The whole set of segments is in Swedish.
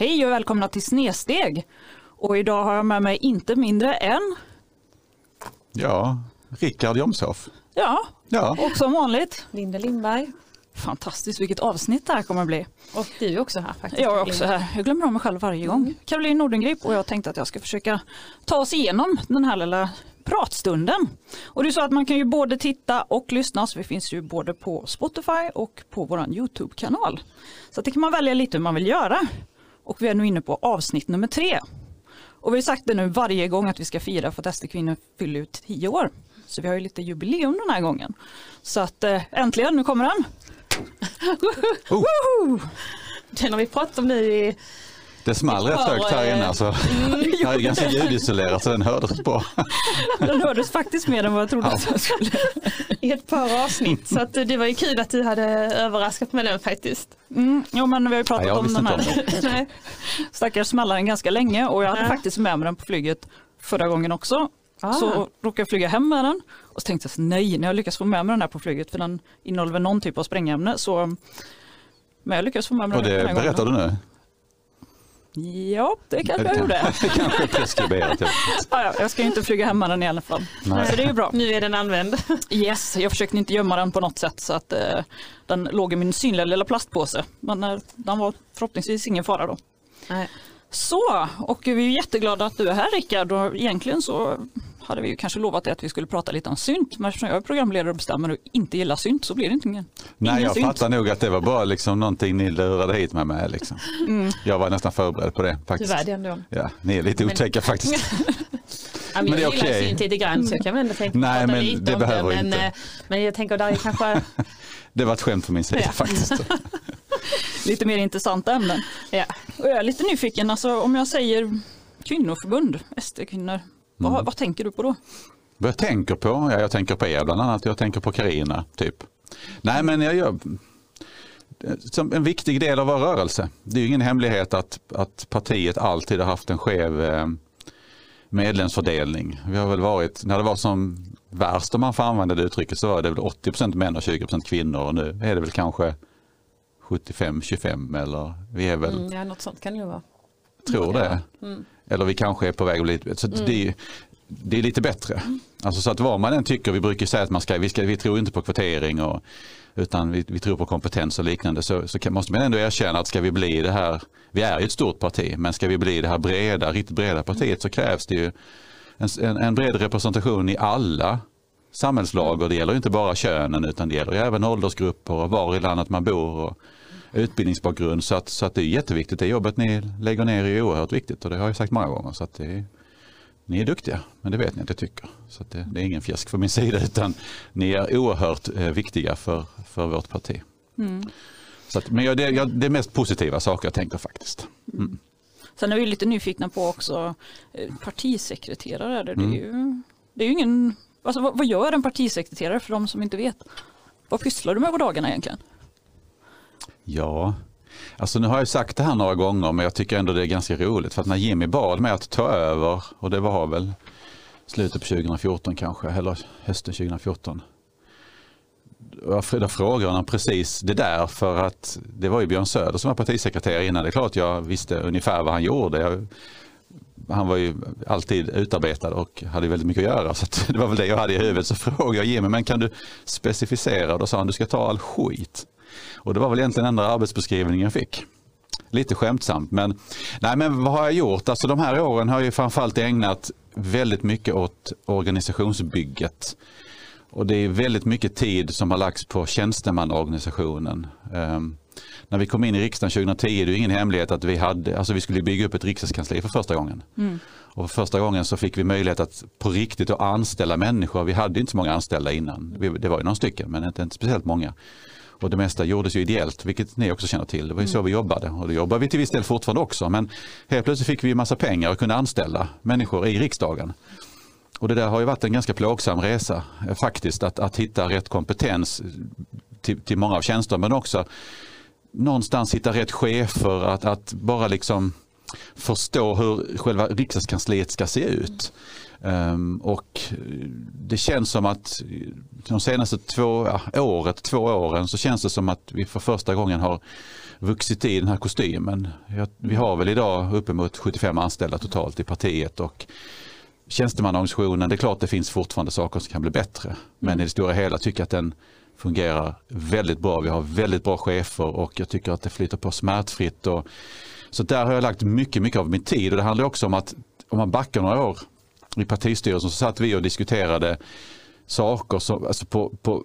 Hej och välkomna till Snesteg. Och idag har jag med mig inte mindre än, Ja, Rickard Jomshoff. ja, Ja, och som vanligt, Linda Lindberg. fantastiskt vilket avsnitt det här kommer att bli. Och du är också här faktiskt. Jag är också här, jag glömmer av mig själv varje gång. Caroline Nordengrip och jag tänkte att jag ska försöka ta oss igenom den här lilla pratstunden. Och det är så att man kan ju både titta och lyssna, så vi finns ju både på Spotify och på vår YouTube-kanal. Så det kan man välja lite hur man vill göra. Och vi är nu inne på avsnitt nummer tre. Och vi har sagt det nu varje gång att vi ska fira för att SD-kvinnor fyller ut tio år. Så vi har ju lite jubileum den här gången. Så att eh, äntligen, nu kommer den. Oh. Den har vi pratat om nu i... det small rätt högt här inne. Så. Här är ganska ljudisolerat så den hördes bra. Den hördes faktiskt mer än vad jag trodde att jag skulle. i ett par avsnitt. Så att det var ju kul att du hade överraskat med den faktiskt. Mm, jo men vi har ju pratat Ja, om den här om stackars smallaren ganska länge och jag hade Ja. faktiskt med mig den på flyget förra gången också. Ah. Så råkade jag flyga hem med den och så tänkte jag så, nej, när jag lyckas få med mig den här på flyget för den innehåller väl någon typ av sprängämne så men jag lyckades få med mig Och den det den här berättar du nu? Ja, det kanske jag Det gjorde. Det kanske är preskriberat. ja. Ja, ja, jag ska ju inte flyga hem den i alla fall. Nej. Så det är ju bra. Nu är den använd. Yes, jag försökte inte gömma den på något sätt så att eh, den låg i min synliga lilla plastpåse. Men eh, den var förhoppningsvis ingen fara då. Nej. Så, och vi är jätteglada att du är här Rickard och egentligen så hade vi ju kanske lovat att vi skulle prata lite om synt men eftersom jag är programledare och bestämmer och inte gillar synt så blir det inte ingen, Nej, jag synt. fattar nog att det var bara liksom någonting ni lurade hit mig med. Liksom. Jag var nästan förberedd på det faktiskt. Tyvärr det ändå. Ja, ni är lite Men- otäcka faktiskt. Ja, Men det är jag gillar okej. synt lite grann så jag kan väl ändå tänka Nej, prata men lite det om behöver men, inte. eh, men jag tänker där är kanske... Det var ett skämt från min sida Ja. faktiskt. lite mer intressanta ämnen. Ja. Och jag är lite nyfiken, alltså om jag säger kvinnoförbund, SD-kvinnor, vad, vad tänker du på då? Vad jag tänker på? Ja, jag tänker på er bland annat. Jag tänker på Karina typ. Nej, men jag gör som en viktig del av vår rörelse. Det är ju ingen hemlighet att, att partiet alltid har haft en skev eh, medlemsfördelning. Vi har väl varit, när det var som värst om man får använda det uttrycket så var det väl 80% män och 20% kvinnor och nu är det väl kanske 75-25 eller vi är väl, Mm, ja, något sånt kan det ju vara. Tror det. Mm. Eller vi kanske är på väg att bli lite så det, det är lite bättre. Alltså så att vad man än tycker, vi brukar säga att man ska, vi, ska, vi tror inte på kvotering och, utan vi, vi tror på kompetens och liknande så, så kan, måste man ändå erkänna att ska vi bli det här, vi är ju ett stort parti, men ska vi bli det här breda, riktigt breda partiet så krävs det ju en, en, bred representation i alla samhällslager. Det gäller inte bara könen utan det gäller även åldersgrupper och var i landet man bor och utbildningsbakgrund. Så att, så att det är jätteviktigt. Det jobbet ni lägger ner är oerhört viktigt och det har jag sagt många gånger. Så att det är, ni är duktiga, men det vet ni att jag tycker. Så det, det är ingen fjäsk från min sida utan ni är oerhört eh, viktiga för, för vårt parti. Så att, men jag, det, jag, det är mest positiva saker jag tänker faktiskt. Mm. Sen är vi lite nyfikna på också eh, partisekreterare. Det är ju, det är ju ingen, alltså, vad, vad gör en partisekreterare för de som inte vet? Vad pysslar du med på dagarna egentligen? Ja, alltså nu har jag sagt det här några gånger men jag tycker ändå det är ganska roligt för att när Jimmy bad mig att ta över och det var väl slutet på 2014 kanske eller hösten 2014. Då frågade han precis det där för att det var ju Björn Söder som var partisekreterare innan. Det är klart jag visste ungefär vad han gjorde. Jag, han var ju alltid utarbetad och hade väldigt mycket att göra så att det var väl det jag hade i huvudet. Så frågade jag Jimmy, men kan du specificera? Då sa han, du ska ta all skit. Och det var väl egentligen enda arbetsbeskrivningen jag fick. Lite skämtsamt men, nej men vad har jag gjort? Alltså de här åren har jag ju framförallt ägnat väldigt mycket åt organisationsbygget. Och det är väldigt mycket tid som har lagts på tjänstemannaorganisationen. Um, när vi kom in i riksdagen 2010 är det ju ingen hemlighet att vi, hade, alltså vi skulle bygga upp ett riksdagskansli för första gången. Och för första gången så fick vi möjlighet att på riktigt att anställa människor. Vi hade inte så många anställda innan. Vi- Det var ju några stycken men inte, inte speciellt många. Och det mesta gjordes ju ideellt, vilket ni också känner till. Det var ju så vi jobbade och det jobbar vi till viss del fortfarande också. Men helt plötsligt fick vi massa pengar och kunde anställa människor i riksdagen. Och det där har ju varit en ganska plågsam resa eh, faktiskt att, att hitta rätt kompetens till, till många av tjänsterna men också någonstans hitta rätt chefer att, att bara liksom förstå hur själva riksdagskansliet ska se ut. Um, och det känns som att de senaste två, ja, året, två åren så känns det som att vi för första gången har vuxit i den här kostymen. Vi har väl idag uppemot 75 anställda totalt i partiet och tjänstemannaorganisationen, det är klart det finns fortfarande saker som kan bli bättre. Men mm. i det stora hela tycker jag att den fungerar väldigt bra. Vi har väldigt bra chefer och jag tycker att det flyter på smärtfritt. Och, så där har jag lagt mycket, mycket av min tid och det handlar också om att om man backar några år i partistyrelsen så satt vi och diskuterade saker som, alltså på, på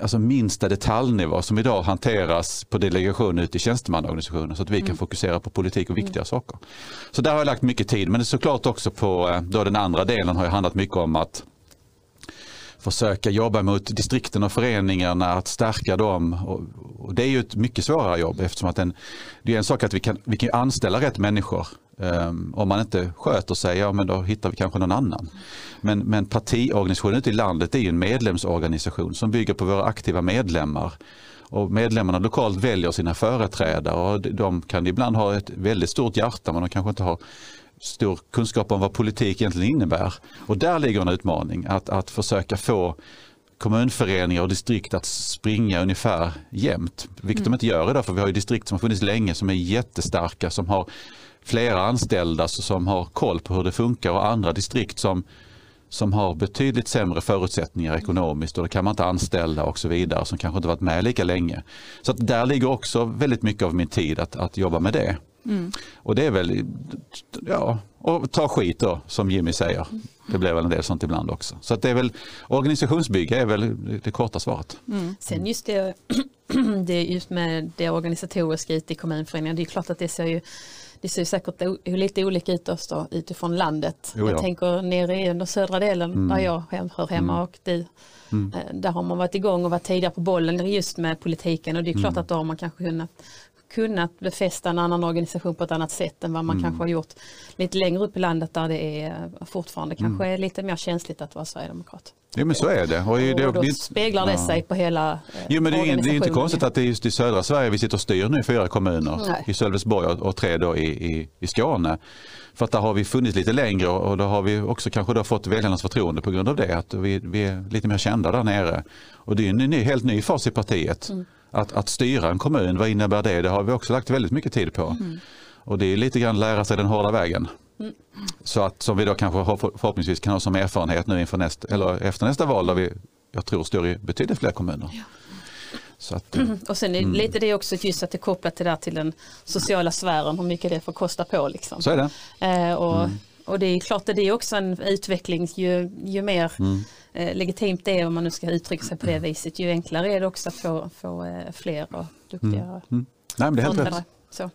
alltså minsta detaljnivå som idag hanteras på delegation ute i tjänstemannaorganisationen så att vi kan mm. fokusera på politik och viktiga mm. saker. Så där har jag lagt mycket tid men det är såklart också på eh, då den andra delen har ju handlat mycket om att försöka jobba mot distrikten och föreningarna, att stärka dem. Och, och det är ju ett mycket svårare jobb eftersom att en, det är en sak att vi kan, vi kan anställa rätt människor. Um, om man inte sköter sig, ja men då hittar vi kanske någon annan. Men, men partiorganisationen ute i landet är ju en medlemsorganisation som bygger på våra aktiva medlemmar. Och medlemmarna lokalt väljer sina företrädare och de kan ibland ha ett väldigt stort hjärta men de kanske inte har stor kunskap om vad politik egentligen innebär. Och där ligger en utmaning, att, att försöka få kommunföreningar och distrikt att springa ungefär jämnt. Vilket mm. de inte gör idag för vi har ju distrikt som har funnits länge som är jättestarka som har flera anställda som har koll på hur det funkar och andra distrikt som, som har betydligt sämre förutsättningar ekonomiskt och då kan man inte anställa och så vidare som kanske inte varit med lika länge. Så att där ligger också väldigt mycket av min tid att, att jobba med det. Mm. Och det är väl, ja, och ta skit då som Jimmy säger. Det blir väl en del sånt ibland också. Så att det är väl, organisationsbygge är väl det korta svaret. Mm. Sen just det, det just med det organisatoriska ute i kommunföreningen, det är klart att det ser ju det ser säkert lite olika ut då, utifrån landet. Jo, ja. Jag tänker nere i den södra delen mm. där jag hör hemma mm. och det, mm. Eh, där har man varit igång och varit tidigare på bollen just med politiken och det är klart mm. att då har man kanske kunnat kunnat befästa en annan organisation på ett annat sätt än vad man mm. kanske har gjort lite längre upp i landet där det är fortfarande mm. kanske är lite mer känsligt att vara sverigedemokrat. Ja men så är det. Och, det, och då speglar det ja. sig på hela eh, Jo men det är, det är inte konstigt att det är just i södra Sverige vi sitter och styr nu i fyra kommuner. Nej. I Sölvesborg och, och tre då i, i, i Skåne. För att där har vi funnits lite längre och då har vi också kanske då fått väljarnas förtroende på grund av det. Att vi, vi är lite mer kända där nere. Och det är en ny, helt ny fas i partiet. Mm att, att styra en kommun, vad innebär det? Det har vi också lagt väldigt mycket tid på. Mm. Och det är lite grann lära sig den hårda vägen. Mm. Så att som vi då kanske förhoppningsvis kan ha som erfarenhet nu inför nästa, eller efter nästa val där vi, jag tror, står i betydligt fler kommuner. Ja. Att, mm. Och sen är mm. lite det också just att det är kopplat till, där till den sociala sfären, hur mycket det får kosta på. Liksom. Så är det. Eh, och, mm. och det är klart att det är också en utveckling ju, ju mer mm legitimt det är om man nu ska uttrycka sig på det viset ju enklare är det också att få, få eh, fler och duktiga mm. Mm. Nej, men det är helt rätt. Så.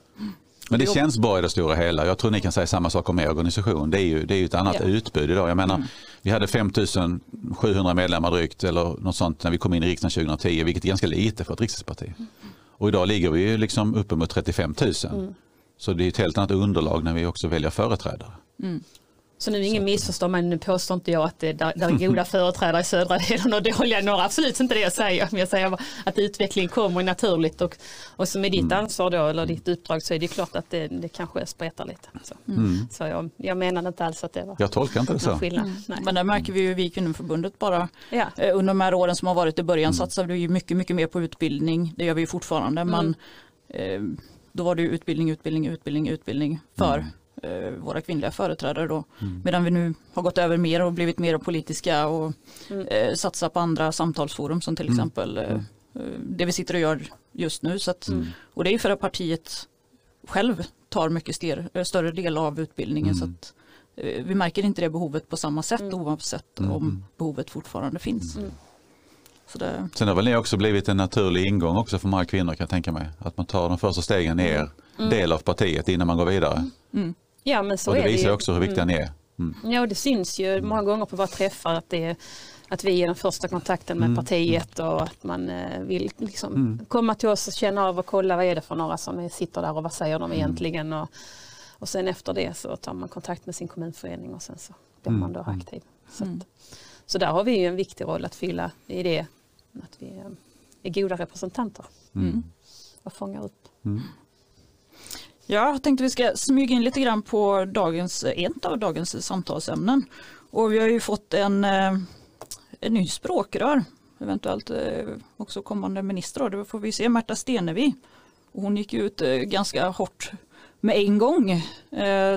Men det känns bra i det stora hela. Jag tror ni kan säga samma sak om er organisation. Det är ju, det är ju ett annat ja. utbud idag. Jag menar, mm. Vi hade 5700 medlemmar drygt eller något sånt när vi kom in i riksdagen 2010, vilket är ganska lite för ett riksdagsparti. Mm. Och idag ligger vi liksom uppemot 35 000. Mm. Så det är ett helt annat underlag när vi också väljer företrädare. Mm. Så nu är ingen missförstånd men nu påstår inte jag att det där, där är goda företrädare i södra delen och dåliga i norra. Absolut inte det jag säger. Men jag säger att utvecklingen kommer naturligt och, och som är ditt mm. ansvar då eller ditt uppdrag så är det klart att det, det kanske spretar lite. Så, mm. så jag, jag menade inte alls att det var Jag tolkar inte det så. Mm. Men det märker vi ju vi i kvinnoförbundet bara. Ja. Eh, under de här åren som har varit i början mm. satsar vi ju mycket, mycket mer på utbildning. Det gör vi ju fortfarande. Men mm. eh, då var det utbildning, utbildning, utbildning, utbildning för mm våra kvinnliga företrädare då. Mm. Medan vi nu har gått över mer och blivit mer politiska och mm. eh, satsar på andra samtalsforum som till mm. exempel eh, mm. eh, det vi sitter och gör just nu. Så att, mm. Och det är för att partiet själv tar mycket ster, eh, större del av utbildningen. Så att, eh, vi märker inte det behovet på samma sätt mm. oavsett om behovet fortfarande finns. Det... Sen har väl ni också blivit en naturlig ingång också för många kvinnor kan jag tänka mig. Att man tar de första stegen ner mm. del av partiet innan man går vidare. Mm. Ja, men så och det är visar det också hur viktig mm. den är. Mm. Ja, det syns ju många gånger på våra träffar att, det, att vi är den första kontakten med mm. partiet och att man eh, vill liksom mm. komma till oss och känna av och kolla vad är det för några som sitter där och vad säger de egentligen. Och, och sen efter det så tar man kontakt med sin kommunförening och sen så blir man då aktiv. Så, att, så där har vi ju en viktig roll att fylla i det, att vi är goda representanter och fångar upp. Jag tänkte vi ska smyga in lite grann på dagens, ett av dagens samtalsämnen. Och vi har ju fått en, eh, en ny språkrör, eventuellt eh, också kommande minister. Det får vi se, Märta Stenevi. Och hon gick ut eh, ganska hårt med en gång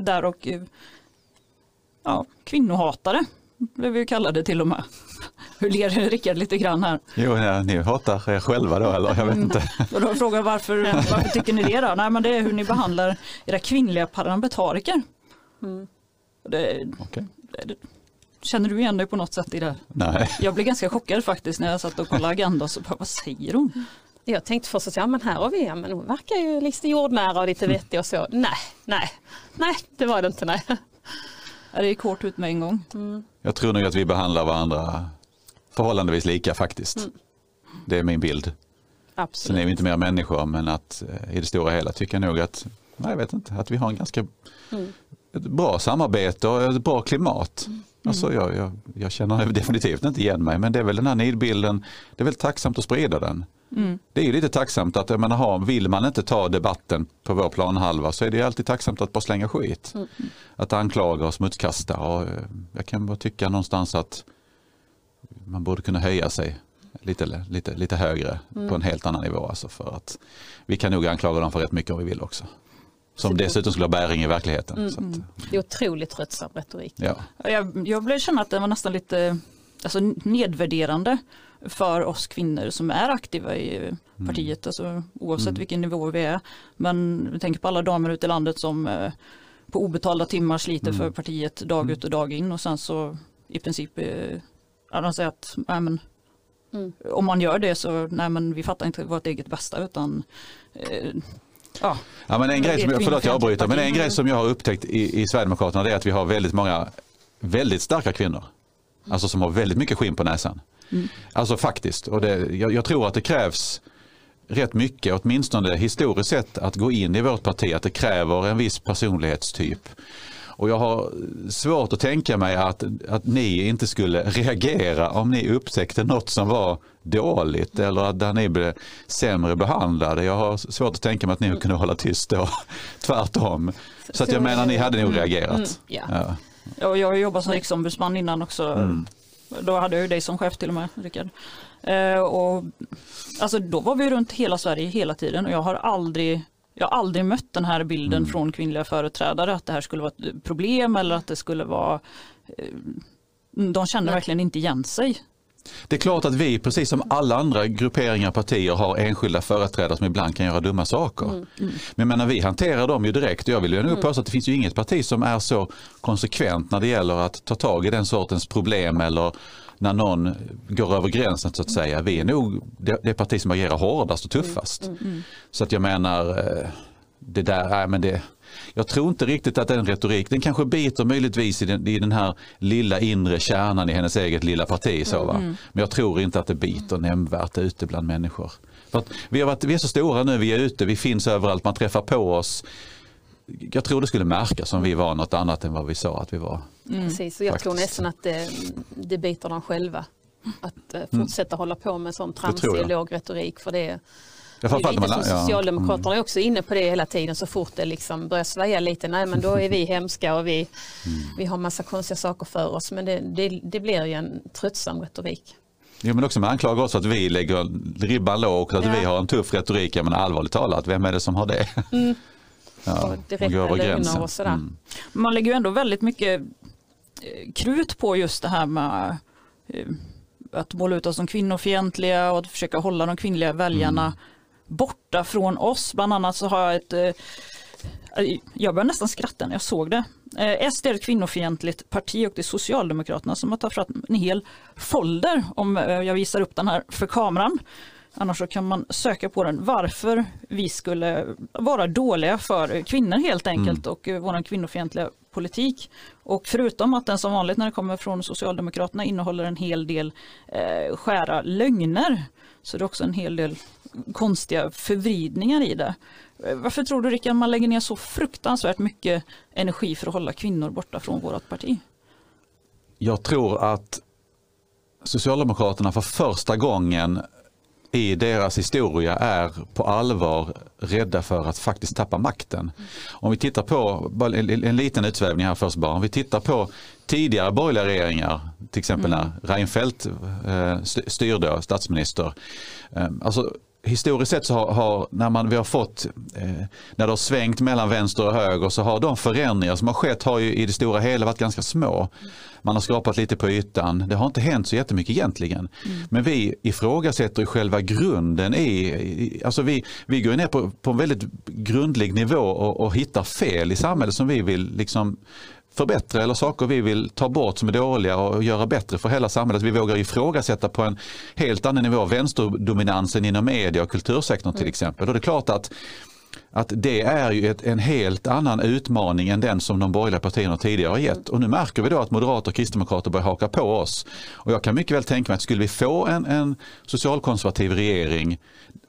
där och ja, kvinnohatare blev vi kallade till och med. Hur ler Rickard lite grann här? Jo, ja, ni hatar er själva då eller? Jag vet inte. och då frågar varför, varför tycker ni det då? Nej men det är hur ni behandlar era kvinnliga parlamentariker. Mm. Det, okay. det, känner du igen dig på något sätt i det? Nej. Jag blev ganska chockad faktiskt när jag satt och kollade Agenda och så bara, vad säger hon? Jag tänkte först att ja men här har vi, ja, men hon verkar ju lite jordnära och lite vettig och så. Nej, nej, nej det var det inte nej. Det gick hårt ut med en gång. Mm. Jag tror nog att vi behandlar varandra förhållandevis lika faktiskt. Mm. Det är min bild. Absolut. Sen är vi inte mer människor men att eh, i det stora hela tycker jag nog att, nej, jag vet inte, att vi har en ganska mm. bra samarbete och ett bra klimat. Mm. Alltså jag, jag, jag, känner definitivt inte igen mig men det är väl den här nidbilden, det är väl tacksamt att sprida den. Mm. Det är ju lite tacksamt att jag menar, ha, vill man inte ta debatten på vår planhalva så är det alltid tacksamt att bara slänga skit. Mm. Att anklaga och smutskasta. Och eh, jag kan bara tycka någonstans att man borde kunna höja sig lite, lite, lite högre mm. på en helt annan nivå. Alltså för att vi kan nog anklaga dem för rätt mycket om vi vill också. Som dessutom skulle ha bäring i verkligheten. Mm, att, mm. det är otroligt tröttsam retorik. Ja. Jag, jag blev känna att det var nästan lite alltså, nedvärderande för oss kvinnor som är aktiva i mm. partiet, alltså, oavsett mm. vilken nivå vi är. Men vi tänker på alla damer ute i landet som eh, på obetalda timmar sliter mm. för partiet dag mm. ut och dag in och sen så i princip de säger att nej, men, mm. om man gör det så nej men vi fattar inte vårt eget bästa utan eh, Ja. ja, men en grej som, förlåt jag avbryter, men en grej som jag har upptäckt i, i Sverigedemokraterna är att vi har väldigt många väldigt starka kvinnor. Alltså som har väldigt mycket skinn på näsan. Mm. Alltså faktiskt, och det, jag, jag, tror att det krävs rätt mycket, åtminstone historiskt sett, att gå in i vårt parti, att det kräver en viss personlighetstyp. Och jag har svårt att tänka mig att, att ni inte skulle reagera om ni upptäckte något som var dåligt eller att där ni blev sämre behandlade. Jag har svårt att tänka mig att ni kunde hålla tyst då, tvärtom. Så att jag menar, ni hade nog mm. reagerat. Mm, ja. Ja. jag har jobbat som riksombudsman innan också. Mm. Då hade jag ju dig som chef till och med, Rickard. Eh, och, alltså, då var vi runt hela Sverige hela tiden och jag har aldrig jag har aldrig mött den här bilden mm. från kvinnliga företrädare att det här skulle vara ett problem eller att det skulle vara eh, de känner verkligen inte igen sig. Det är klart att vi, precis som alla andra grupperingar och partier, har enskilda företrädare som ibland kan göra dumma saker. Mm. Mm. Men menar, vi hanterar dem ju direkt jag vill ju nog mm. påstå att det finns ju inget parti som är så konsekvent när det gäller att ta tag i den sortens problem eller när någon går över gränsen så att säga. Vi är nog det, det parti som agerar hårdast och tuffast. Mm, mm, mm. Så att jag menar, eh, det där, nej, men det, jag tror inte riktigt att den retorik, den kanske biter möjligtvis i den, i den här lilla inre kärnan i hennes eget lilla parti. Så, va? Men jag tror inte att det biter nämnvärt ute bland människor. För att vi, har varit, vi är så stora nu, vi är ute, vi finns överallt, man träffar på oss jag tror det skulle märkas om vi var något annat än vad vi sa att vi var. Mm. Precis, och jag Faktiskt. tror nästan att det, det biter dem själva. Att eh, mm. fortsätta mm. hålla på med sån tramsig låg retorik. För det, det är lite som Socialdemokraterna mm. är också inne på det hela tiden så fort det liksom börjar svaja lite. Nej men då är vi hemska och vi, mm. vi har massa konstiga saker för oss. Men det, det, det blir ju en tröttsam retorik. Jo, men också man anklagar oss att vi lägger ribban lågt, att ja. vi har en tuff retorik. Menar allvarligt talat, vem är det som har det? Mm. Ja, direkta lögner och sådär. Mm. Man lägger ju ändå väldigt mycket eh, krut på just det här med eh, att måla ut oss som kvinnofientliga och att försöka hålla de kvinnliga väljarna mm. Borta från oss. Bland annat så har jag ett eh, jag började nästan skratta när jag såg det. SD är ett kvinnofientligt parti och det är Socialdemokraterna som har tagit fram en hel folder om jag visar upp den här för kameran. Annars så kan man söka på den varför vi skulle vara dåliga för kvinnor helt enkelt mm. och eh, vår kvinnofientliga politik. Och förutom att den som vanligt när det kommer från Socialdemokraterna innehåller en hel del eh, skära lögner så det är också en hel del konstiga förvridningar i det. Varför tror du Rickard man lägger ner så fruktansvärt mycket energi för att hålla kvinnor borta från vårt parti? Jag tror att Socialdemokraterna för första gången i deras historia är på allvar rädda för att faktiskt tappa makten. Om vi tittar på, en, en liten utsvävning här först bara, om vi tittar på tidigare borgerliga regeringar, till exempel mm. när Reinfeldt eh, styrde, statsminister. Eh, alltså, historiskt sett så har, har, när man, vi har fått, eh, när det har svängt mellan vänster och höger så har de förändringar som har skett har ju i det stora hela varit ganska små. Man har skrapat lite på ytan. Det har inte hänt så jättemycket egentligen. Mm. Men vi ifrågasätter själva grunden i, alltså vi, vi går ner på, på en väldigt grundlig nivå och, och hittar fel i samhället som vi vill liksom förbättra eller saker vi vill ta bort som är dåliga och göra bättre för hela samhället. Vi vågar ifrågasätta på en helt annan nivå vänsterdominansen inom media och kultursektorn till mm. exempel. Och det är klart att att det är ju ett, en helt annan utmaning än den som de borgerliga partierna tidigare har gett. Och nu märker vi då att moderater och kristdemokrater börjar haka på oss. Och jag kan mycket väl tänka mig att skulle vi få en, en socialkonservativ regering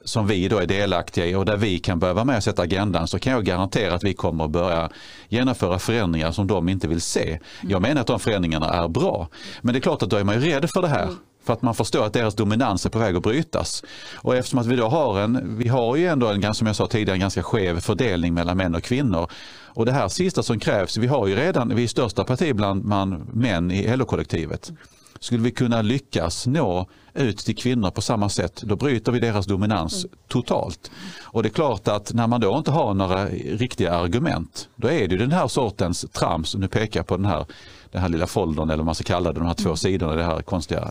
som vi då är delaktiga i och där vi kan börja vara med och sätta agendan så kan jag garantera att vi kommer att börja genomföra förändringar som de inte vill se. Jag menar att de förändringarna är bra. Men det är klart att då är man ju rädd för det här. För att man förstår att deras dominans är på väg att brytas. Och eftersom att vi då har en, vi har ju ändå en, som jag sa tidigare, en ganska skev fördelning mellan män och kvinnor. Och det här sista som krävs, vi har ju redan, vi är största parti bland man, män i LO-kollektivet. Skulle vi kunna lyckas nå ut till kvinnor på samma sätt, då bryter vi deras dominans mm. totalt. Och det är klart att när man då inte har några riktiga argument, då är det den här sortens trams, nu pekar jag på den här, den här lilla foldern eller vad man ska kalla det, de här två mm. sidorna i det här konstiga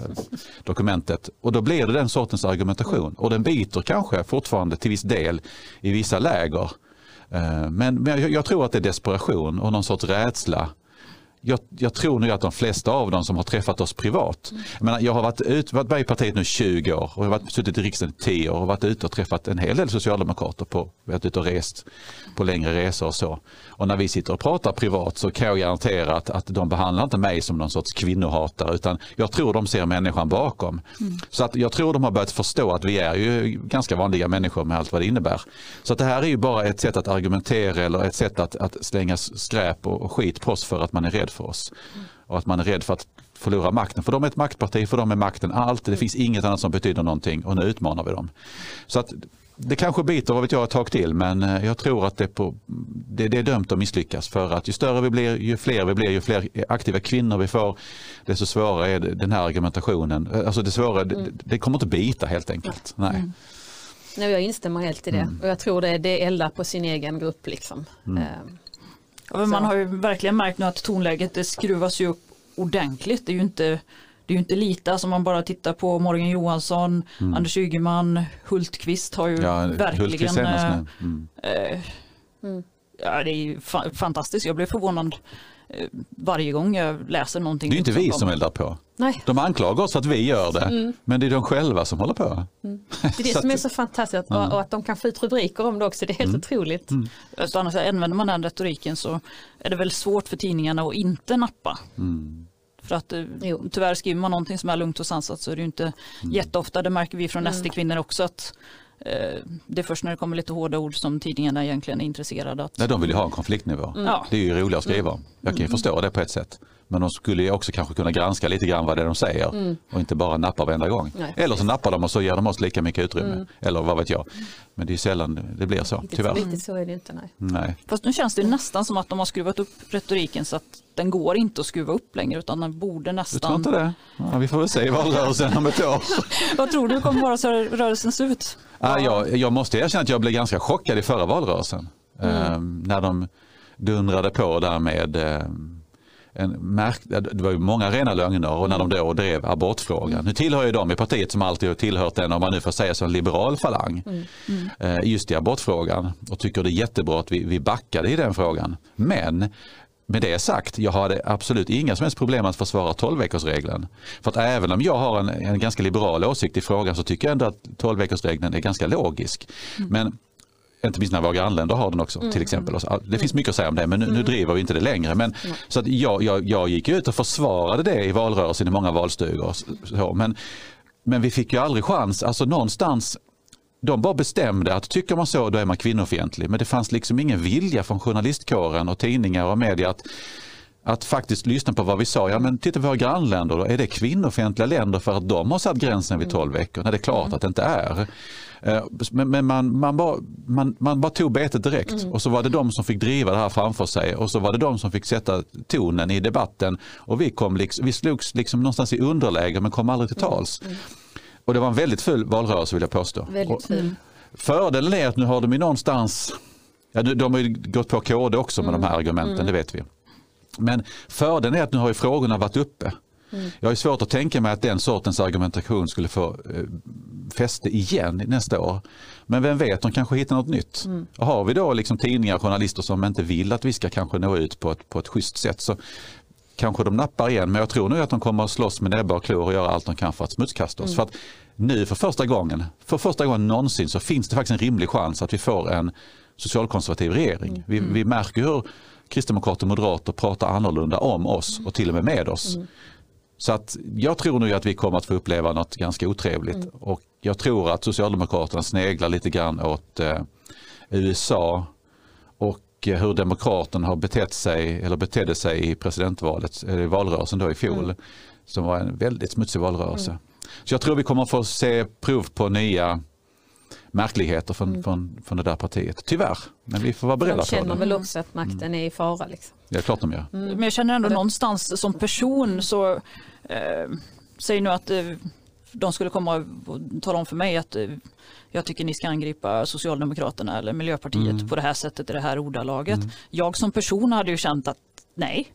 dokumentet. Och då blir det den sortens argumentation och den biter kanske fortfarande till viss del i vissa läger. Eh, men, jag tror att det är desperation och någon sorts rädsla jag, jag, tror nu att de flesta av dem som har träffat oss privat, mm. jag, menar, jag har varit, ut, varit med i partiet nu 20 år och jag har varit, suttit i riksdagen i 10 år och varit ute och träffat en hel del socialdemokrater på, varit ute och rest på längre resor och så. Och när vi sitter och pratar privat så kan jag garantera att, att de behandlar inte mig som någon sorts kvinnohatare utan jag tror de ser människan bakom. Mm. Så att jag tror de har börjat förstå att vi är ju ganska vanliga människor med allt vad det innebär. Så att det här är ju bara ett sätt att argumentera eller ett sätt att, att slänga skräp och, och skit på oss för att man är rädd för oss. Och att man är rädd för att förlora makten. För de är ett maktparti, för de är makten allt. Det finns inget annat som betyder någonting och nu utmanar vi dem. Så att det kanske biter vad vet jag ett tag till men eh, jag tror att det, på, det, det, är dömt att misslyckas för att ju större vi blir, ju fler vi blir, ju fler aktiva kvinnor vi får desto svårare är den här argumentationen. Eh, alltså det svårare, mm. det, det, kommer inte bita helt enkelt. Nej. Mm. Nej, jag instämmer helt i det mm. och jag tror det, det eldar på sin egen grupp. Liksom. Mm. Ja, man har ju verkligen märkt nu att tonläget det skruvas ju upp ordentligt. Det är ju inte det är ju inte lite, alltså man bara tittar på Morgan Johansson, mm. Anders Ygeman, Hultqvist har ju ja, verkligen... Eh, mm. Eh, mm. ja, det är ju fa fantastiskt, jag blir förvånad varje gång jag läser någonting. Det är inte vi som eldar på. Nej. De anklagar oss att vi gör det, mm. men det är de själva som håller på. Mm. Det är det som är så fantastiskt och, och att de kan få ut rubriker om det också, det är helt mm. otroligt. Mm. Så annars använder man den retoriken så är det väl svårt för tidningarna att inte nappa. Mm. För att eh, jo. tyvärr skriver man någonting som är lugnt och sansat så är det inte mm. jätteofta, det märker vi från mm. SD-kvinnor också att eh, det är först när det kommer lite hårda ord som tidningarna egentligen är intresserade. Att... Nej, de vill ju ha en konfliktnivå. Mm. Det är ju roligt att skriva om. Jag kan ju mm. förstå det på ett sätt. Men de skulle ju också kanske kunna granska lite grann vad det är de säger mm. och inte bara nappa varenda gång. Nej, Eller så nappar de och så ger de oss lika mycket utrymme. Mm. Eller vad vet jag. Men det är sällan det blir så, tyvärr. Riktigt så är det inte, nej. nej. Fast nu känns det nästan som att de har skruvat upp retoriken så att den går inte att skruva upp längre utan den borde nästan... Du tror inte det? Ja, vi får väl se i valrörelsen om ett år. vad tror du kommer vara så rörelsen se ut? Ja, jag, jag måste erkänna att jag blev ganska chockad i förra valrörelsen. Mm. Eh, när de dundrade på där med eh, en märk, det var ju många rena lögner och när de då drev abortfrågan. Mm. Nu tillhör ju de i partiet som alltid har tillhört den, om man nu får säga så, en liberal falang. Mm. Mm. Just i abortfrågan och tycker det är jättebra att vi, vi backade i den frågan. Men med det sagt, jag hade absolut inga som helst problem att försvara 12 veckorsregeln. För att även om jag har en, en ganska liberal åsikt i frågan så tycker jag ändå att 12 veckorsregeln är ganska logisk. Mm. Men inte minst när våra grannländer har den också mm. till exempel. Det finns mycket att säga om det men nu, nu mm. driver vi inte det längre. Men, Så att jag, jag, jag gick ut och försvarade det i valrörelsen i många valstugor. Så, men, men vi fick ju aldrig chans, alltså någonstans de bara bestämde att tycker man så då är man kvinnofientlig. Men det fanns liksom ingen vilja från journalistkåren och tidningar och media att att faktiskt lyssna på vad vi sa. Ja, men titta på våra grannländer, då. är det kvinnofientliga länder för att de har satt gränsen vid 12 veckor? Nej, det är klart att det inte är. Eh, men, men man, man, bara, man, man bara tog betet direkt mm. och så var det de som fick driva det här framför sig och så var det de som fick sätta tonen i debatten och vi, kom liksom, vi slogs liksom någonstans i underläge men kom aldrig till tals. Mm. Mm. Och det var en väldigt full valrörelse vill jag påstå. Väldigt. Fördelen är att nu har de ju någonstans, ja, de har ju gått på KD också med mm. de här argumenten, mm. det vet vi. Men fördelen är att nu har ju frågorna varit uppe. Mm. Jag har svårt att tänka mig att den sortens argumentation skulle få eh, fäste igen nästa år. Men vem vet, de kanske hittar något nytt. Mm. Har vi då liksom tidningar och journalister som inte vill att vi ska kanske nå ut på ett, på ett schysst sätt så kanske de nappar igen. Men jag tror nu att de kommer att slåss med näbbar och klor och göra allt de kan för att smutskasta oss. Mm. För att nu för första gången, för första gången någonsin så finns det faktiskt en rimlig chans att vi får en socialkonservativ regering. Mm. Vi, vi märker hur kristdemokrater och moderater pratar annorlunda om oss och till och med med oss. Mm. Så att jag tror nu att vi kommer att få uppleva något ganska otrevligt mm. och jag tror att Socialdemokraterna sneglar lite grann åt eh, USA och eh, hur Demokraterna har betett sig eller betedde sig i presidentvalet, eller i valrörelsen då i fjol, mm. som var en väldigt smutsig valrörelse. Mm. Så jag tror vi kommer att få se prov på nya märkligheter från, mm. från, från det där partiet. Tyvärr, men vi får vara beredda på det. De känner väl också att makten mm. är i fara. Liksom. Ja, klart de gör. Mm. Men jag känner ändå någonstans som person så eh, säg nu att eh, de skulle komma och tala om för mig att eh, jag tycker ni ska angripa Socialdemokraterna eller Miljöpartiet mm. på det här sättet i det här ordalaget. Mm. Jag som person hade ju känt att nej,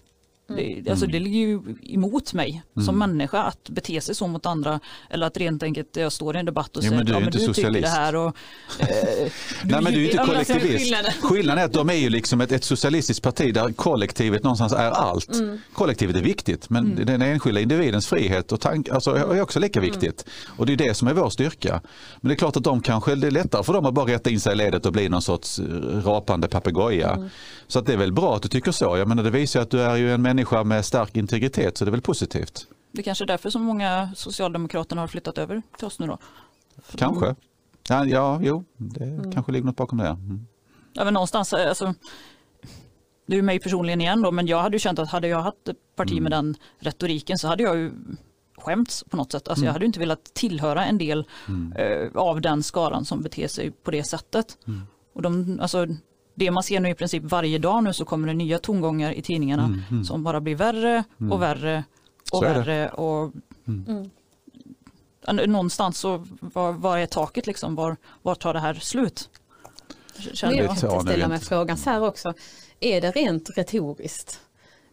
Mm. Det, alltså det ligger ju emot mig mm. som människa att bete sig så mot andra eller att rent enkelt jag står i en debatt och säger att ja, du, du tycker det här. Och, eh, Nej men du är inte kollektivist. Skillnaden är att de är ju liksom ett, ett socialistiskt parti där kollektivet någonstans är allt. Mm. Kollektivet är viktigt men mm. den enskilda individens frihet och tank alltså, är också lika mm. viktigt. Och det är det som är vår styrka. Men det är klart att de kanske, det är lättare för dem att bara rätta in sig i ledet och bli någon sorts eh, rapande papegoja. Mm. Så att det är väl bra att du tycker så. Jag menar det visar att du är ju en människa människa med stark integritet så det är väl positivt. Det är kanske är därför som många Socialdemokraterna har flyttat över till oss nu då? För kanske. De... Ja, ja, jo, det mm. kanske ligger något bakom det. Mm. Ja, men någonstans, alltså, det är mig personligen igen då, men jag hade ju känt att hade jag haft ett parti mm. med den retoriken så hade jag ju skämts på något sätt. Alltså mm. Jag hade inte velat tillhöra en del mm. eh, av den skaran som beter sig på det sättet. Mm. Och de, alltså, det man ser nu i princip varje dag nu så kommer det nya tongångar i tidningarna mm, mm. som bara blir värre och mm. värre och värre. Och, mm. mm. Någonstans så var, var är taket liksom? Var, var tar det här slut? Känner jag. jag ställa mig frågan så här också. Är det rent retoriskt?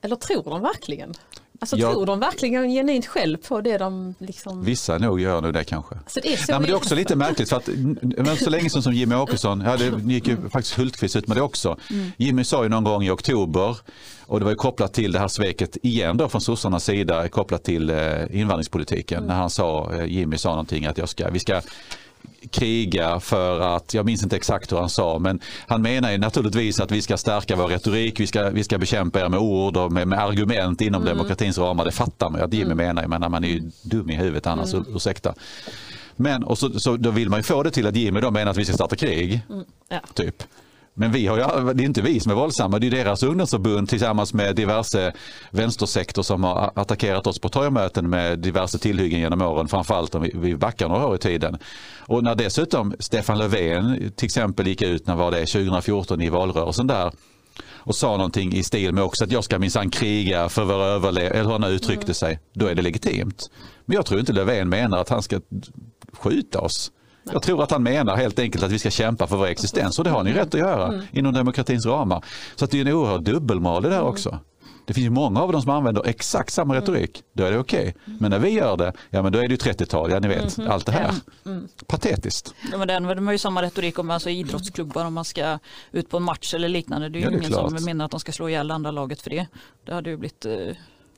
Eller tror de verkligen? Alltså jag, tror de verkligen genuint själv på det de liksom... Vissa nog gör nu det kanske. Alltså det, är så ja, men det är också lite märkligt för att men så länge som, som Jimmy Åkesson, ja det gick ju mm. faktiskt Hultqvist ut med det också. Mm. Jimmy sa ju någon gång i oktober och det var ju kopplat till det här sveket igen då från sossarnas sida kopplat till eh, invandringspolitiken mm. när han sa, eh, Jimmy sa någonting att jag ska, vi ska kriga för att, jag minns inte exakt hur han sa, men han menar ju naturligtvis att vi ska stärka vår retorik, vi ska, vi ska bekämpa er med ord och med, med argument inom mm. demokratins ramar. Det fattar man ju att Jimmy mm. menar, men man är ju dum i huvudet annars, mm. ursäkta. Men och så, så, då vill man ju få det till att Jimmy då menar att vi ska starta krig. Mm. Ja. Typ. Men vi har ju, det är inte vi som är våldsamma, det är deras ungdomsförbund tillsammans med diverse vänstersektor som har attackerat oss på torgmöten med diverse tillhyggen genom åren, framförallt om vi, backar några år i tiden. Och när dessutom Stefan Löfven till exempel gick ut, när var det, 2014 i valrörelsen där och sa någonting i stil med också att jag ska minsann kriga för vår överlevnad, eller hur han uttryckte mm. sig, då är det legitimt. Men jag tror inte Löfven menar att han ska skjuta oss. Jag tror att han menar helt enkelt att vi ska kämpa för vår existens och det har ni rätt att göra mm. inom demokratins ramar. Så att det är en oerhörd dubbelmoral det där mm. också. Det finns många av dem som använder exakt samma mm. retorik. Då är det okej. Okay. Men när vi gör det, ja men då är det 30-tal, ja ni vet, mm. allt det här. Mm. Patetiskt. Ja, men det använder man ju samma retorik om alltså idrottsklubbar om man ska ut på en match eller liknande. Det är ju ja, är ingen klart. som menar att de ska slå ihjäl andra laget för det. Det hade ju blivit eh...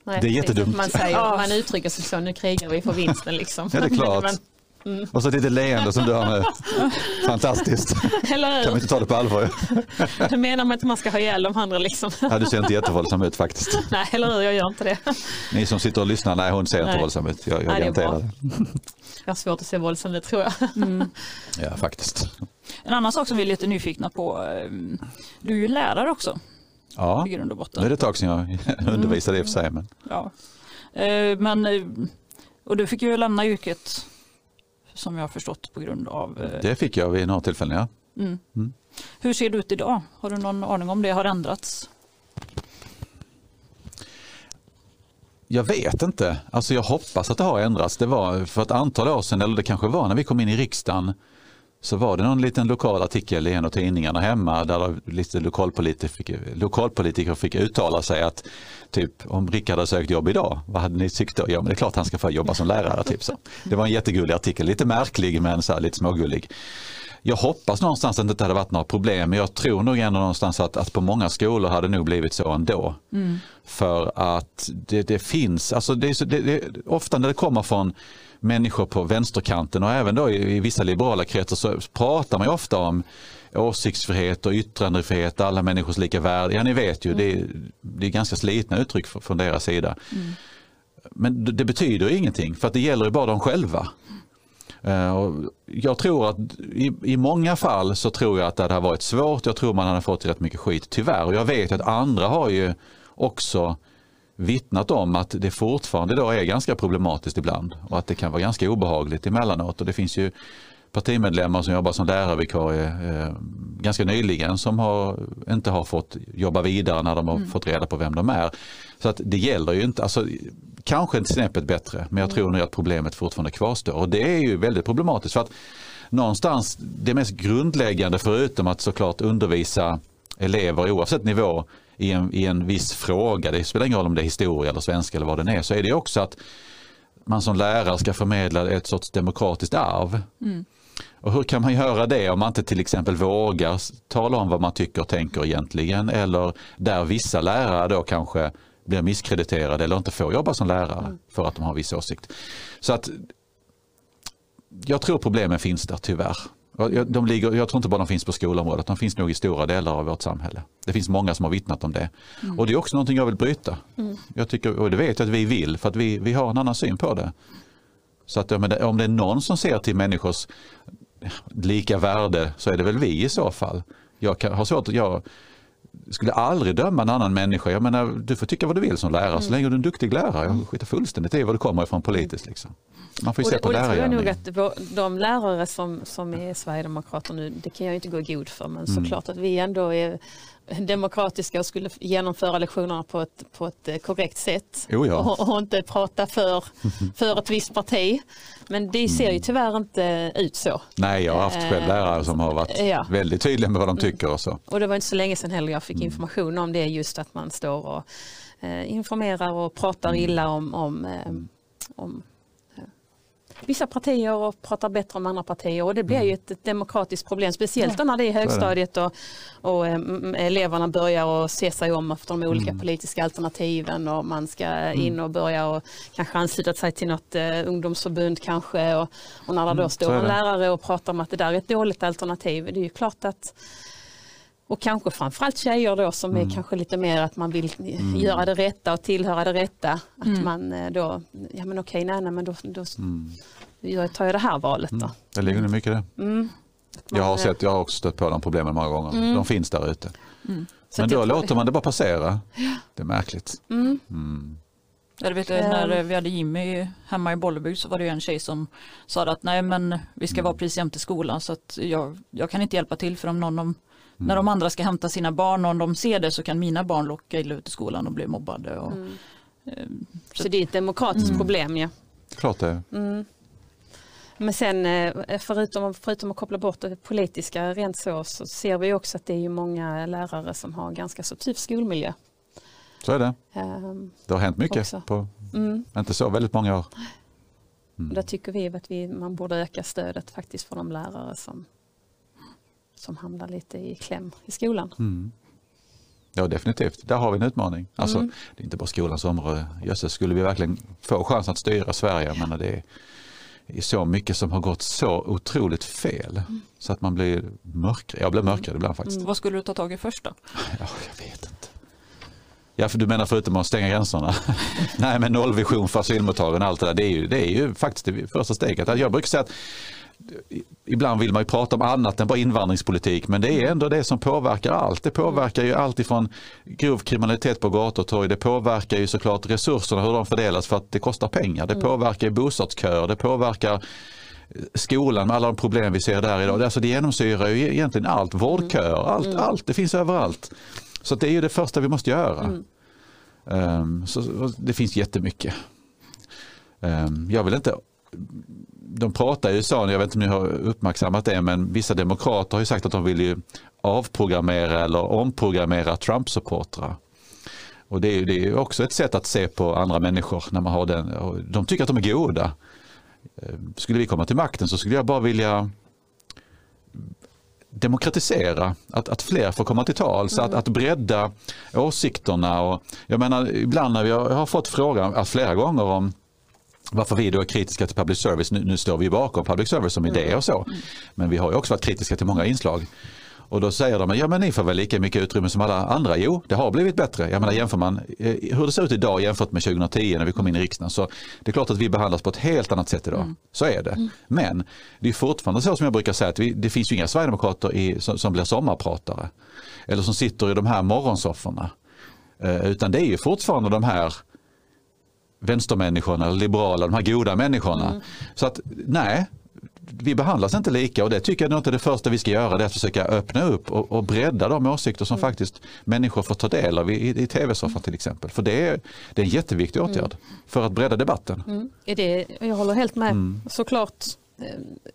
Nej, det är jättedumt. Man, säger, man uttrycker sig så, nu krigar vi för vinsten liksom. Ja det är klart. Mm. Och så ett litet leende som du har nu. Fantastiskt. Eller Kan vi inte ta det på allvar? Du menar man att man ska ha ihjäl de andra liksom? Ja, du ser inte jättevåldsam ut faktiskt. Nej, eller hur, jag gör inte det. Ni som sitter och lyssnar, nej hon ser inte våldsam ut. Jag, jag nej, garanterar det. Jag har svårt att se våldsam ut tror jag. Mm. Ja, faktiskt. En annan sak som vi är lite nyfikna på, eh, du är ju lärare också. Ja, i grund och botten. nu är det ett tag sedan jag undervisade mm. i och för sig. Men... Ja. Eh, men, eh, och du fick ju lämna yrket som jag har förstått på grund av... Eh... Det fick jag vid några tillfällen, ja. Mm. Mm. Hur ser det ut idag? Har du någon aning om det har ändrats? Jag vet inte. Alltså jag hoppas att det har ändrats. Det var för ett antal år sedan, eller det kanske var när vi kom in i riksdagen, så var det någon liten lokal artikel i en av tidningarna hemma där lite lokalpolitiker fick, lokalpolitiker fick uttala sig att typ om Rickard hade sökt jobb idag, vad hade ni tyckt då? Ja men det är klart han ska få jobba som lärare. Typ så. Det var en jättegullig artikel, lite märklig men så lite smågullig. Jag hoppas någonstans att det inte hade varit några problem men jag tror nog ändå någonstans att, att på många skolor hade det nog blivit så ändå. Mm. För att det, det finns, alltså det, det, det, ofta när det kommer från människor på vänsterkanten och även då i, i vissa liberala kretsar så pratar man ju ofta om åsiktsfrihet och yttrandefrihet, alla människors lika värde. Ja, ni vet ju, mm. det, är, det är ganska slitna uttryck från deras sida. Mm. Men det betyder ingenting för att det gäller ju bara dem själva. Eh, jag tror att i, i många fall så tror jag att det hade varit svårt. Jag tror man hade fått rätt mycket skit tyvärr. Och jag vet att andra har ju också vittnat om att det fortfarande då är ganska problematiskt ibland och att det kan vara ganska obehagligt emellanåt. Och det finns ju partimedlemmar som jobbar som lärarvikarie eh, ganska nyligen som har, inte har fått jobba vidare när de har mm. fått reda på vem de är. Så att det gäller ju inte, alltså, kanske inte snäppet bättre men jag mm. tror nog att problemet fortfarande kvarstår och det är ju väldigt problematiskt för att någonstans det mest grundläggande förutom att såklart undervisa elever oavsett nivå i en, i en viss fråga, det spelar ingen roll om det är historia eller svenska eller vad den är, så är det också att man som lärare ska förmedla ett sorts demokratiskt arv. Mm. Och hur kan man göra det om man inte till exempel vågar tala om vad man tycker och tänker egentligen eller där vissa lärare då kanske blir misskrediterade eller inte får jobba som lärare mm. för att de har viss åsikt. Så att jag tror problemen finns där tyvärr. De ligger, jag tror inte bara de finns på skolområdet, de finns nog i stora delar av vårt samhälle. Det finns många som har vittnat om det. Mm. Och det är också någonting jag vill bryta. Mm. Jag tycker, och det vet jag att vi vill, för att vi, vi har en annan syn på det. Så att om det är någon som ser till människors lika värde så är det väl vi i så fall. Jag kan, har svårt att, jag skulle aldrig döma en annan människa. Jag menar, du får tycka vad du vill som lärare mm. så länge du är en duktig lärare. Jag skiter fullständigt i var du kommer ifrån politiskt. Liksom. Man får ju och se på lärargärningen. De lärare som, som är sverigedemokrater nu, det kan jag inte gå god för, men mm. såklart att vi ändå är demokratiska och skulle genomföra lektionerna på ett, på ett eh, korrekt sätt oh ja. och, och, inte prata för, för ett visst parti. Men det ser ju mm. tyvärr inte ut så. Nej, jag har haft själv lärare som har varit ja. väldigt tydliga med vad de mm. tycker. Och, så. och det var inte så länge sedan heller jag fick mm. information om det, just att man står och eh, informerar och pratar illa om, om, eh, om vissa partier och pratar bättre om andra partier och det blir ju mm. ett, ett demokratiskt problem speciellt ja. när det är högstadiet och, och äm, eleverna börjar och se sig om efter de olika mm. politiska alternativen och man ska mm. in och börja och kanske ansluta sig till något uh, ungdomsförbund kanske och, och när det då mm, står en lärare och pratar om att det där är ett dåligt alternativ det är ju klart att och kanske framförallt tjejer då som mm. är kanske lite mer att man vill mm. göra det rätta och tillhöra det rätta. Att mm. man eh, då, ja men okej, nej, nej men då, då mm. tar jag det här valet då. Mm. Det ligger nog mycket det. Mm. Jag har, sett, jag har också stött på de problemen många gånger. Mm. De finns där ute. Men då låter man det bara passera. Det är märkligt. Jag vet, när vi hade Jimmy hemma i Bollebygd så var det en tjej som sa att nej men vi ska vara precis jämte skolan så att jag, jag kan inte hjälpa till för om någon om när de andra ska hämta sina barn och om de ser det så kan mina barn locka illa ut i skolan och bli mobbade. Och, mm. Eh, så, så, det är ett demokratiskt mm. problem ja. Klart det mm. Men sen eh, förutom, förutom att koppla bort det politiska rent så, så ser vi också att det är många lärare som har ganska så tuff skolmiljö. Så är det. Um, det har hänt mycket också. på mm. inte så väldigt många år. Mm. Där tycker vi att vi, man borde öka stödet faktiskt för de lärare som som hamnar lite i kläm i skolan. Mm. Ja definitivt, där har vi en utmaning. Alltså, mm. Det är inte bara skolans område. Jösses, skulle vi verkligen få chans att styra Sverige, men det är så mycket som har gått så otroligt fel mm. så att man blir mörkare. Jag blir mörkare ibland faktiskt. Mm, vad skulle du ta tag i först då? Ja, jag vet inte. Ja, för du menar förutom att stänga gränserna? Nej, men nollvision för asylmottagande och allt det där, det är ju, det är ju faktiskt det första steget. Jag brukar säga att ibland vill man ju prata om annat än bara invandringspolitik men det är ändå det som påverkar allt. Det påverkar ju allt ifrån grov kriminalitet på gator och torg. Det påverkar ju såklart resurserna, hur de fördelas för att det kostar pengar. Det mm. påverkar bostadsköer, det påverkar skolan med alla de problem vi ser där idag. Alltså det genomsyrar ju egentligen allt, vårdköer, allt, mm. allt, det finns överallt. Så det är ju det första vi måste göra. Mm. Um, så, det finns jättemycket. Um, jag vill inte de pratar i USA, jag vet inte om ni har uppmärksammat det, men vissa demokrater har ju sagt att de vill ju avprogrammera eller omprogrammera Trump-supportrar. Och det är, det är också ett sätt att se på andra människor när man har den. De tycker att de är goda. Eh, skulle vi komma till makten så skulle jag bara vilja demokratisera, att, att fler får komma till tals, mm. att, att bredda åsikterna. Och, jag menar, ibland när jag har fått frågan flera gånger om varför vi då är kritiska till public service. Nu, nu står vi bakom public service som idé och så. Mm. Men vi har ju också varit kritiska till många inslag. Och då säger de, ja men ni får väl lika mycket utrymme som alla andra. Jo, det har blivit bättre. Jag menar jämför man eh, hur det ser ut idag jämfört med 2010 när vi kom in i riksdagen så det är klart att vi behandlas på ett helt annat sätt idag. Mm. Så är det. Mm. Men det är fortfarande så som jag brukar säga att vi, det finns ju inga sverigedemokrater i, som, som blir sommarpratare. Eller som sitter i de här morgonsofforna. Eh, utan det är ju fortfarande de här vänstermänniskorna, liberala, de här goda människorna. Mm. Så att nej, vi behandlas inte lika och det tycker jag nog inte är det första vi ska göra. Det är att försöka öppna upp och, och bredda de åsikter som mm. faktiskt människor får ta del av i, i tv-soffan till exempel. För det är, det är en jätteviktig åtgärd mm. för att bredda debatten. Mm. Är det, jag håller helt med. Mm. Såklart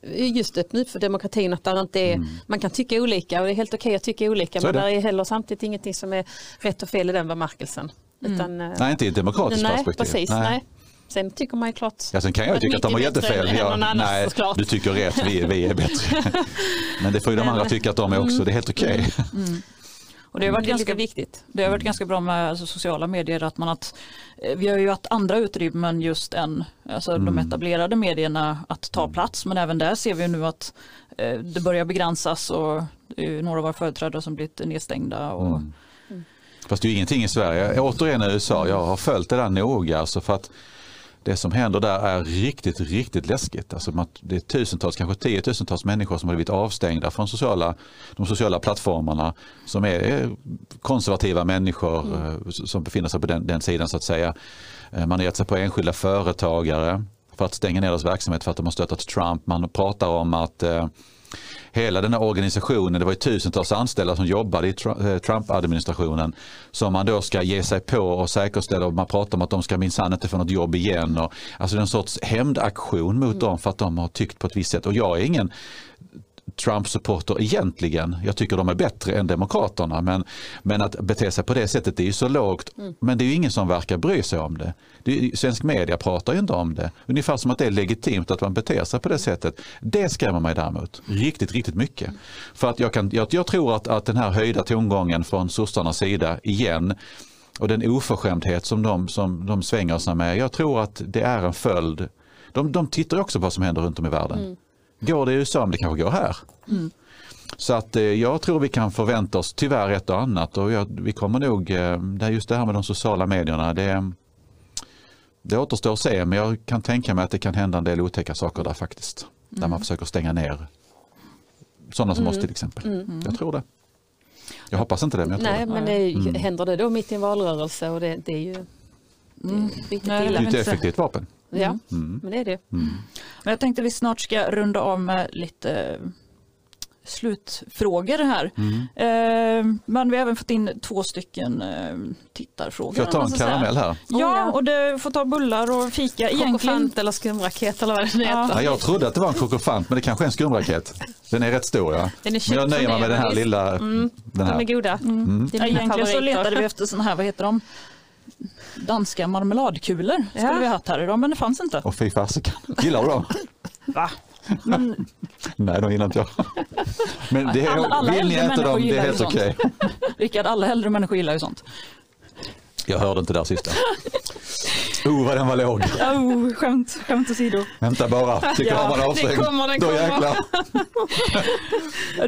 eh, just öppna upp för demokratin att där inte är, mm. man kan tycka olika och det är helt okej okay att tycka olika men det. där är heller samtidigt ingenting som är rätt och fel i den bemärkelsen. Mm. Utan, eh, nej, inte i ett demokratiskt nej, perspektiv. Precis, nej. nej. Sen tycker man ju klart. Ja, sen kan jag tycka att de har jättefel. Jag, nej, såklart. du tycker rätt, vi, vi är bättre. Men det får ju de andra tycka att de är också, det är helt okej. Okay. Mm. mm. Och det har varit ganska viktigt. Det har varit ganska bra med alltså, sociala medier att man att eh, vi har ju haft andra utrymmen just än alltså, mm. de etablerade medierna att ta plats men även där ser vi nu att eh, det börjar begränsas och det är några av våra företrädare som blivit nedstängda. Och, mm. Fast det är ju ingenting i Sverige. Återigen i USA, jag har följt det där noga. Alltså för att det som händer där är riktigt, riktigt läskigt. Alltså det är tusentals, kanske tiotusentals människor som har blivit avstängda från sociala, de sociala plattformarna som är konservativa människor mm. Eh, som befinner sig på den, den sidan så att säga. Eh, man har gett sig på enskilda företagare för att stänga ner deras verksamhet för att de har stöttat Trump. Man pratar om att eh, hela den här organisationen, det var ju tusentals anställda som jobbade i eh, Trump-administrationen som man då ska ge sig på och säkerställa och man pratar om att de ska minsann inte få något jobb igen. Och, alltså en sorts hämndaktion mot mm. dem för att de har tyckt på ett visst sätt och jag är ingen Trump-supporter egentligen. Jag tycker de är bättre än Demokraterna men, men att bete sig på det sättet det är ju så lågt. Mm. Men det är ju ingen som verkar bry sig om det. det är, svensk media pratar ju inte om det. Ungefär som att det är legitimt att man beter sig på det sättet. Det skrämmer mig däremot riktigt, riktigt mycket. För att jag, kan, jag, jag tror att, att den här höjda tongången från sossarnas sida igen och den oförskämdhet som de, som de svänger sig med. Jag tror att det är en följd. De, de tittar också på vad som händer runt om i världen. Mm. Går det i USA men det kanske går här. Mm. Så att eh, jag tror vi kan förvänta oss tyvärr ett och annat och jag, vi kommer nog, eh, det är just det här med de sociala medierna, det, det återstår att se men jag kan tänka mig att det kan hända en del otäcka saker där faktiskt. Mm. Där man försöker stänga ner sådana som mm. oss till exempel. Mm. Jag tror det. Jag hoppas inte det men jag tror Nej det. men det, mm. händer det då mitt i en valrörelse och det, det är ju det är riktigt illa. Det är ett effektivt vapen. Ja, mm. mm. men det är det. Mm. Men jag tänkte vi snart ska runda av med lite slutfrågor här. Mm. Eh, men vi har även fått in två stycken eh, tittarfrågor. Får jag ta en karamell här? Ja, och du får ta bullar och fika. Kokofant eller skumraket eller vad det heter. Ja. jag trodde att det var en kokofant men det kanske är en skumraket. Den är rätt stor ja. Den är men jag nöjer mig med den här lilla. Mm. Den här. De är goda. Mm. Mm. Ja, egentligen så letade vi efter sådana här, vad heter de? Danska marmeladkulor skulle ja. vi ha haft här idag men det fanns inte. Och fy fasiken, gillar du dem? Va? Men... Nej, de gillar inte jag. Men det är, alla, alla vill ni äta dem, det är helt okej. Okay. Rickard, alla äldre människor gillar ju sånt. Jag hörde inte där sista. Oh vad den var låg. Oh, skämt, skämt åsido. Vänta bara, det kommer Ja, en avstängning. det kommer, det Då kommer. jäklar.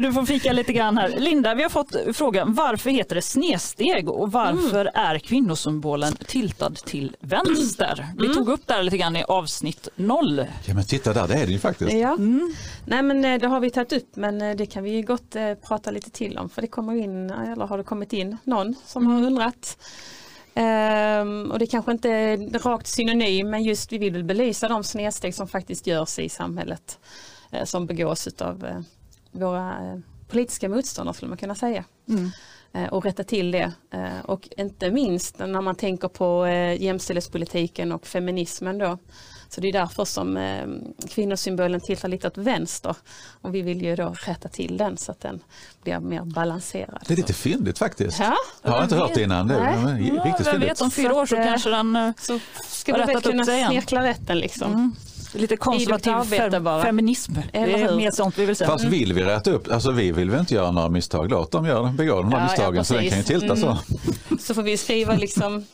Du får fika lite grann här. Linda, vi har fått frågan varför heter det snedsteg och varför Mm. är kvinnosymbolen tiltad till vänster? Vi Mm. tog upp det här lite grann i avsnitt noll. Ja men titta där, det är det ju faktiskt. Ja. Nej men eh, det har vi tagit upp men eh, det kan vi gott eh, prata lite till om för det kommer in, eller har det kommit in någon som har undrat. Ehm, och det kanske inte är rakt synonym men just vi vill belysa de snedsteg som faktiskt görs i samhället eh, som begås av eh, våra eh, politiska motståndare skulle man kunna säga. Eh, och rätta till det. Och inte minst när man tänker på jämställdhetspolitiken och feminismen då. Så det är därför som eh, kvinnosymbolen tilltar lite åt vänster. Och vi vill ju då rätta till den så att den blir mer balanserad. Det är lite fyndigt faktiskt. Ja, Jag har inte hört det innan. Det är Nej. riktigt Ja, vem fyndigt. vet, om fyra år så Så att, eh, kanske den eh, så ska Har rättat upp kunna sig igen. snirkla rätten liksom. Mm. Lite konservativ fem, bara. feminism. Eller det är hur? mer sånt vi vill säga. Fast vill vi rätta upp, alltså vi vill väl inte göra några misstag. Låt dem göra, begå de här Ja, ja, misstagen så den kan ju tilta så. Mm. Så får vi skriva liksom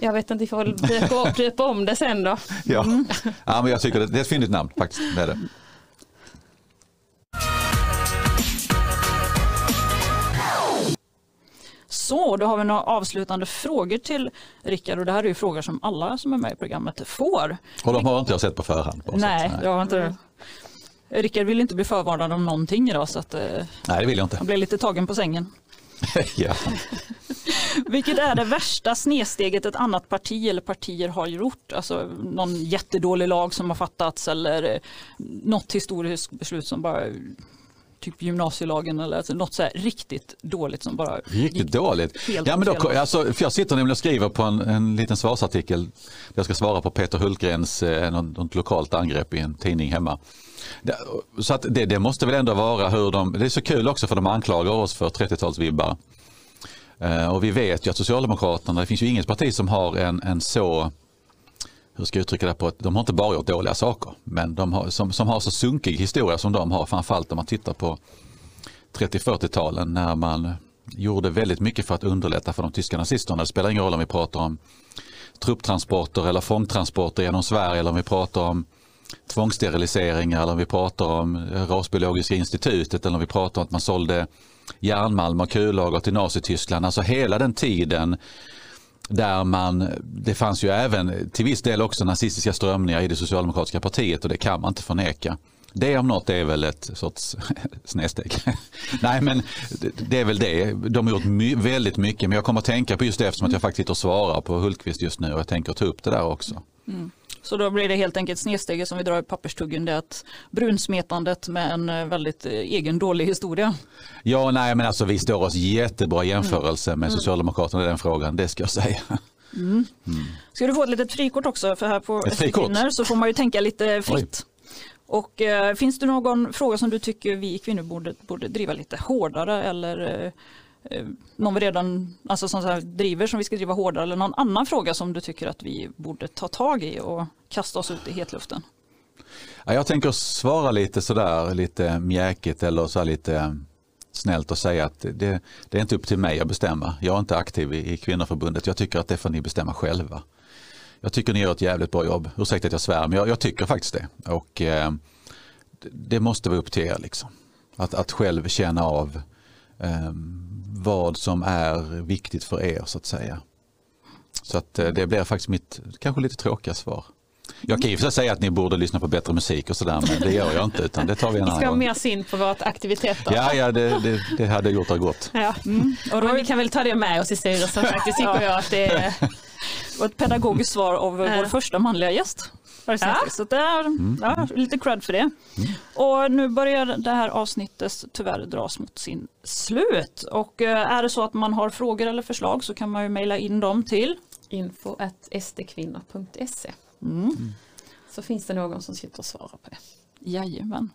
jag vet inte, vi får väl döpa, om det sen då. Ja. ja, men jag tycker det, det är ett fyndigt namn faktiskt. Det är det. Så, då har vi några avslutande frågor till Rickard och det här är ju frågor som alla som är med i programmet får. Och de har inte jag sett på förhand. Så Nej, att- jag har inte Rickard vill inte bli förvarnad om någonting idag så att eh, Nej, det vill jag inte. han blev lite tagen på sängen. ja. Vilket är det värsta snedsteget ett annat parti eller partier har gjort? Alltså någon jättedålig lag som har fattats eller eh, något historiskt beslut som bara typ gymnasielagen eller alltså något så riktigt dåligt som bara Riktigt dåligt. Ja, men då, alltså, för jag sitter nämligen och skriver på en, en liten svarsartikel. Där jag ska svara på Peter Hultgrens eh, något, något lokalt angrepp i en tidning hemma. Så att det, det måste väl ändå vara hur de, det är så kul också för de anklagar oss för 30-talsvibbar. Eh, och vi vet ju att Socialdemokraterna, det finns ju inget parti som har en, en så hur ska jag uttrycka det på att de har inte bara gjort dåliga saker, men de har, som, som har så sunkig historia som de har, framförallt om man tittar på 30-40-talen när man gjorde väldigt mycket för att underlätta för de tyska nazisterna. Det spelar ingen roll om vi pratar om trupptransporter eller fångtransporter genom Sverige eller om vi pratar om tvångssteriliseringar eller om vi pratar om rasbiologiska institutet eller om vi pratar om att man sålde järnmalm och kullager till Nazityskland. Alltså hela den tiden där man, det fanns ju även till viss del också nazistiska strömningar i det socialdemokratiska partiet och det kan man inte förneka. Det om något är väl ett sorts snedsteg. Nej men det- är väl det. De har gjort my- väldigt mycket men jag kommer att tänka på just det eftersom att jag faktiskt sitter och svarar på Hultqvist just nu och jag tänker ta upp det där också. Så då blir det helt enkelt snedsteget som vi drar i papperstuggen det är att brunsmetandet med en eh, väldigt eh, egen dålig historia. Ja nej men alltså vi står oss jättebra i jämförelse med Socialdemokraterna i den frågan, det ska jag säga. Ska du få ett litet frikort också för här på? Kvinnor så får man ju tänka lite fritt. Och eh, finns det någon fråga som du tycker vi kvinnor borde, borde driva lite hårdare eller eh, Eh, någon vi redan alltså som så här, driver som vi ska driva hårdare eller någon annan fråga som du tycker att vi borde ta tag i och kasta oss ut i hetluften? Ja, jag tänker svara lite sådär lite mjäkigt eller så här lite eh, snällt och säga att det, det är inte upp till mig att bestämma. Jag är inte aktiv i, i kvinnoförbundet. Jag tycker att det får ni bestämma själva. Jag tycker ni gör ett jävligt bra jobb. Ursäkta att jag svär men jag, jag tycker faktiskt det. Och eh, det- det måste vara upp till er liksom. Att, att själv känna av eh, vad som är viktigt för er så att säga. Så att eh, det blir faktiskt mitt kanske lite tråkiga svar. Jag kan sig säga att ni borde lyssna på bättre musik och sådär men det gör jag inte utan det tar vi en Vi annan ska ha gång. mer syn på våra aktiviteter. Ja, ja det, det, det hade gjort det gott. Ja. Och då vi kan väl ta det med oss i styrelsen faktiskt tycker jag att det är Och ett pedagogiskt svar av vår Ja. första manliga gäst. Faktiskt. Ja. Så det är ja, lite cred för det. Och nu börjar det här avsnittet tyvärr dras mot sin slut. Och eh, är det så att man har frågor eller förslag så kan man ju mejla in dem till info sdkvinnor.se så finns det någon som sitter och svarar på det. Jajamän.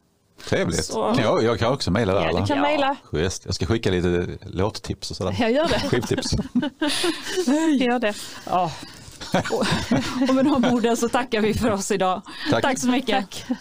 Trevligt. Så- Kan jag, jag kan också mejla där Ja, du kan mejla. Jag ska skicka lite låttips och sådär. Jag gör det. Skivtips. Gör det. Ja. Och, och med de orden så tackar vi för oss idag. Tack. Tack så mycket. Tack.